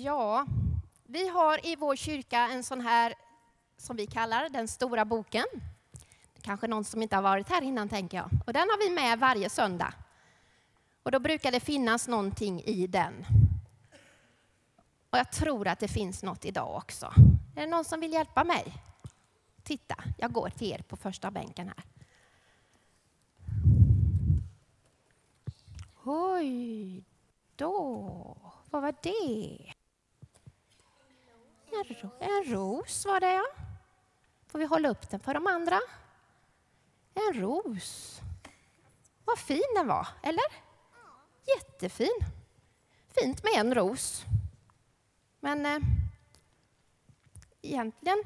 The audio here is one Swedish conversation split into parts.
Ja, vi har i vår kyrka en sån här som vi kallar den stora boken. Kanske någon som inte har varit här innan tänker jag. Och den har vi med varje söndag. Och då brukar det finnas någonting i den. Och jag tror att det finns något idag också. Är det någon som vill hjälpa mig? Titta, jag går till er på första bänken här. Oj då, vad var det? En, ro en ros var det ja. Får vi hålla upp den för de andra? En ros. Vad fin den var, eller? Jättefin. Fint med en ros. Men eh, egentligen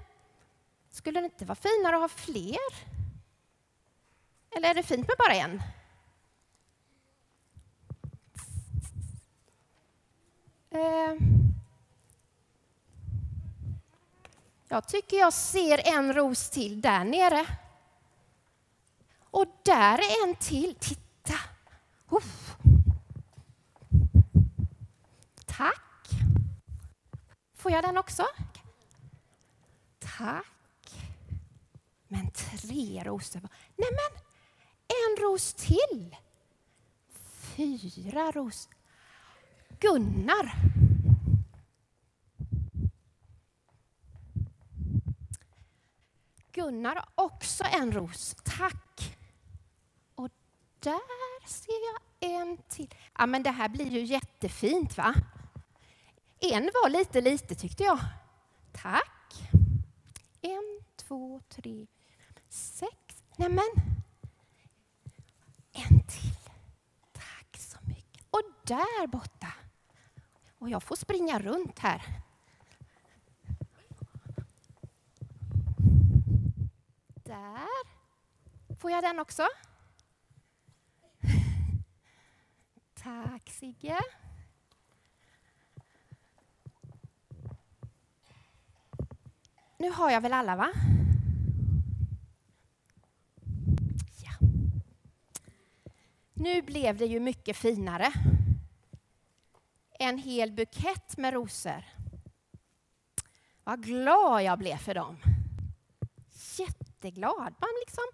skulle det inte vara finare att ha fler? Eller är det fint med bara en? Eh, jag tycker jag ser en ros till där nere. Och där är en till. Titta! Oh. Tack. Får jag den också? Tack. Men tre rosor. Nej men, en ros till. Fyra rosor. Gunnar. Gunnar har också en ros. Tack. Och där ser jag en till. Ja, men det här blir ju jättefint, va? En var lite lite, tyckte jag. Tack. En, två, tre, sex. Nämen. En till. Tack så mycket. Och där borta. Och jag får springa runt här. Där. Får jag den också? Tack Sigge. Nu har jag väl alla, va? Ja. Nu blev det ju mycket finare. En hel bukett med rosor. Vad glad jag blev för dem. Jätteglad. Man liksom,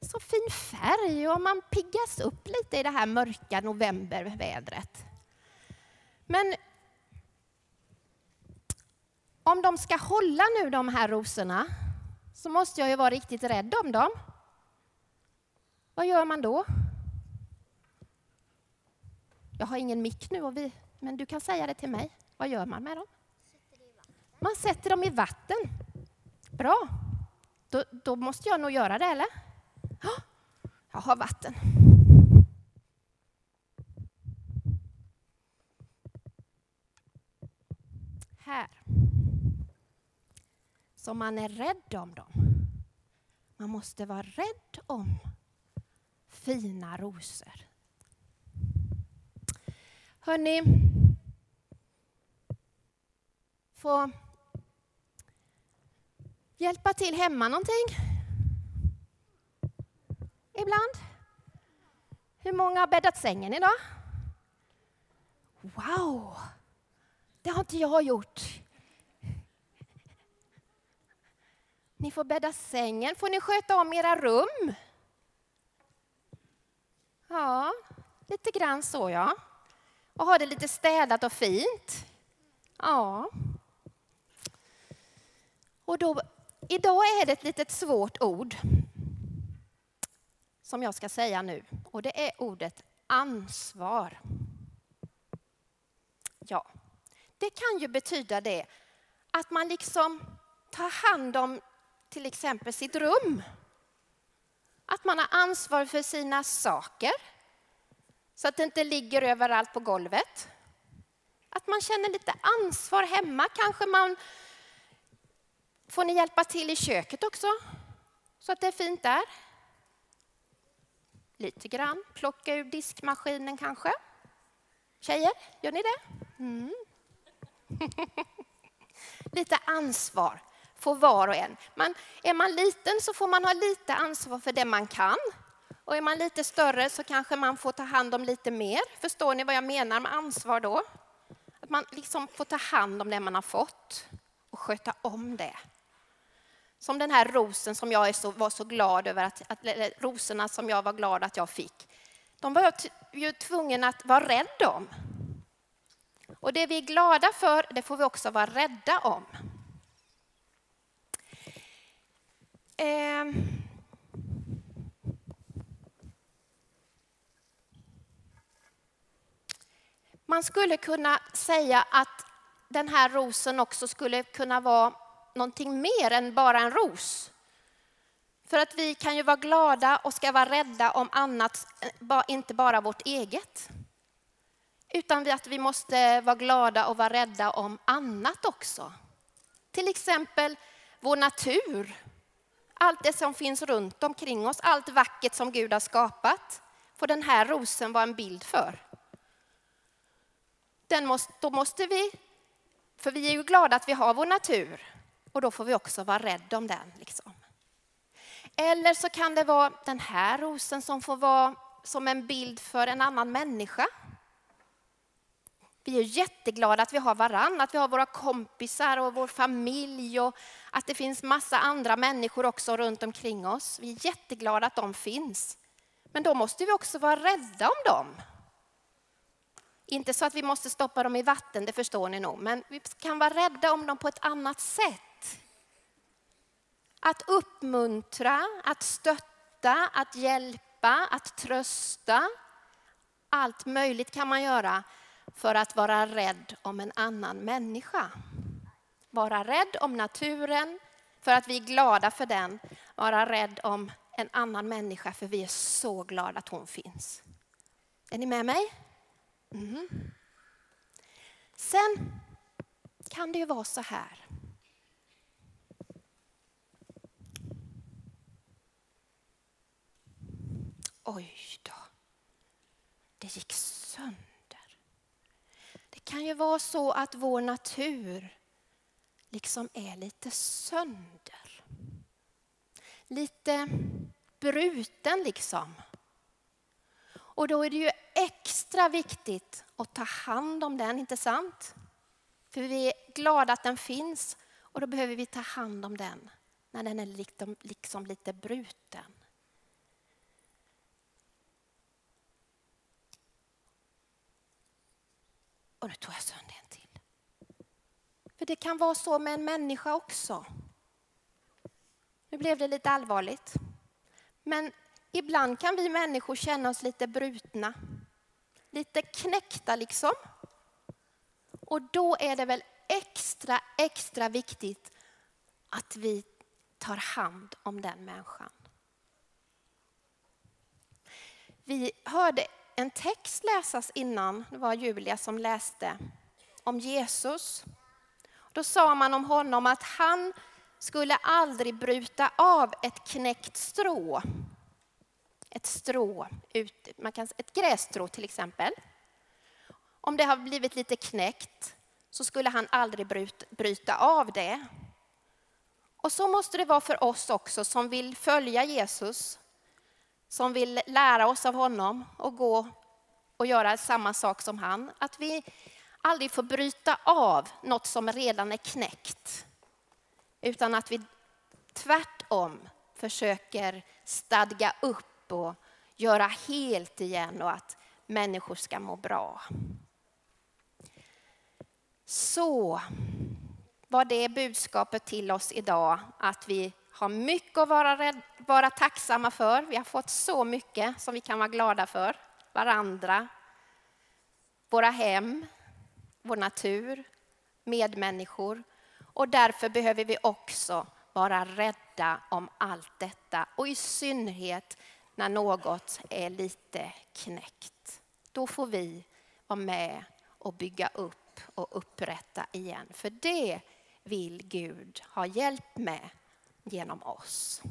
så fin färg och man piggas upp lite i det här mörka novembervädret. Men om de ska hålla nu de här rosorna så måste jag ju vara riktigt rädd om dem. Vad gör man då? Jag har ingen mick nu, och vi, men du kan säga det till mig. Vad gör man med dem? Man sätter dem i vatten. Bra. Då, då måste jag nog göra det, eller? Jag har vatten. Här. Så man är rädd om dem. Man måste vara rädd om fina rosor. Hörni, få hjälpa till hemma någonting? Ibland. Hur många har bäddat sängen idag? Wow! Det har inte jag gjort. Ni får bädda sängen. Får ni sköta om era rum? Ja, lite grann så ja. Och ha det lite städat och fint. Ja. Och då, idag är det ett litet svårt ord som jag ska säga nu. Och det är ordet ansvar. Ja, det kan ju betyda det att man liksom tar hand om till exempel sitt rum. Att man har ansvar för sina saker så att det inte ligger överallt på golvet. Att man känner lite ansvar hemma. Kanske man får ni hjälpa till i köket också så att det är fint där. Lite grann, plocka ur diskmaskinen kanske. Tjejer, gör ni det? Mm. lite ansvar får var och en. Man, är man liten så får man ha lite ansvar för det man kan. Och är man lite större så kanske man får ta hand om lite mer. Förstår ni vad jag menar med ansvar då? Att man liksom får ta hand om det man har fått och sköta om det. Som den här rosen som jag så, var så glad över, att, att, rosorna som jag var glad att jag fick. De var jag ju tvungen att vara rädd om. Och det vi är glada för, det får vi också vara rädda om. Eh. Man skulle kunna säga att den här rosen också skulle kunna vara någonting mer än bara en ros. För att vi kan ju vara glada och ska vara rädda om annat, eh, inte bara vårt eget. Utan att vi måste vara glada och vara rädda om annat också. Till exempel vår natur. Allt det som finns runt omkring oss, allt vackert som Gud har skapat. Får den här rosen vara en bild för. Den måste, då måste vi, för vi är ju glada att vi har vår natur. Och då får vi också vara rädda om den. Liksom. Eller så kan det vara den här rosen som får vara som en bild för en annan människa. Vi är jätteglada att vi har varann, att vi har våra kompisar och vår familj och att det finns massa andra människor också runt omkring oss. Vi är jätteglada att de finns. Men då måste vi också vara rädda om dem. Inte så att vi måste stoppa dem i vatten, det förstår ni nog, men vi kan vara rädda om dem på ett annat sätt. Att uppmuntra, att stötta, att hjälpa, att trösta. Allt möjligt kan man göra för att vara rädd om en annan människa. Vara rädd om naturen för att vi är glada för den. Vara rädd om en annan människa för vi är så glada att hon finns. Är ni med mig? Mm. Sen kan det ju vara så här Oj då, det gick sönder. Det kan ju vara så att vår natur liksom är lite sönder. Lite bruten liksom. Och då är det ju extra viktigt att ta hand om den, inte sant? För vi är glada att den finns och då behöver vi ta hand om den när den är liksom, liksom lite bruten. Och nu tog jag sönder en till. För det kan vara så med en människa också. Nu blev det lite allvarligt. Men ibland kan vi människor känna oss lite brutna. Lite knäckta liksom. Och då är det väl extra, extra viktigt att vi tar hand om den människan. Vi hörde en text läsas innan, det var Julia som läste, om Jesus. Då sa man om honom att han skulle aldrig bryta av ett knäckt strå. Ett strå, man kan, ett grässtrå till exempel. Om det har blivit lite knäckt så skulle han aldrig bryta av det. Och så måste det vara för oss också som vill följa Jesus som vill lära oss av honom och gå och göra samma sak som han. Att vi aldrig får bryta av något som redan är knäckt. Utan att vi tvärtom försöker stadga upp och göra helt igen och att människor ska må bra. Så var det budskapet till oss idag att vi har mycket att vara, rädd, vara tacksamma för. Vi har fått så mycket som vi kan vara glada för. Varandra, våra hem, vår natur, medmänniskor. Och därför behöver vi också vara rädda om allt detta. Och i synnerhet när något är lite knäckt. Då får vi vara med och bygga upp och upprätta igen. För det vill Gud ha hjälp med genom oss.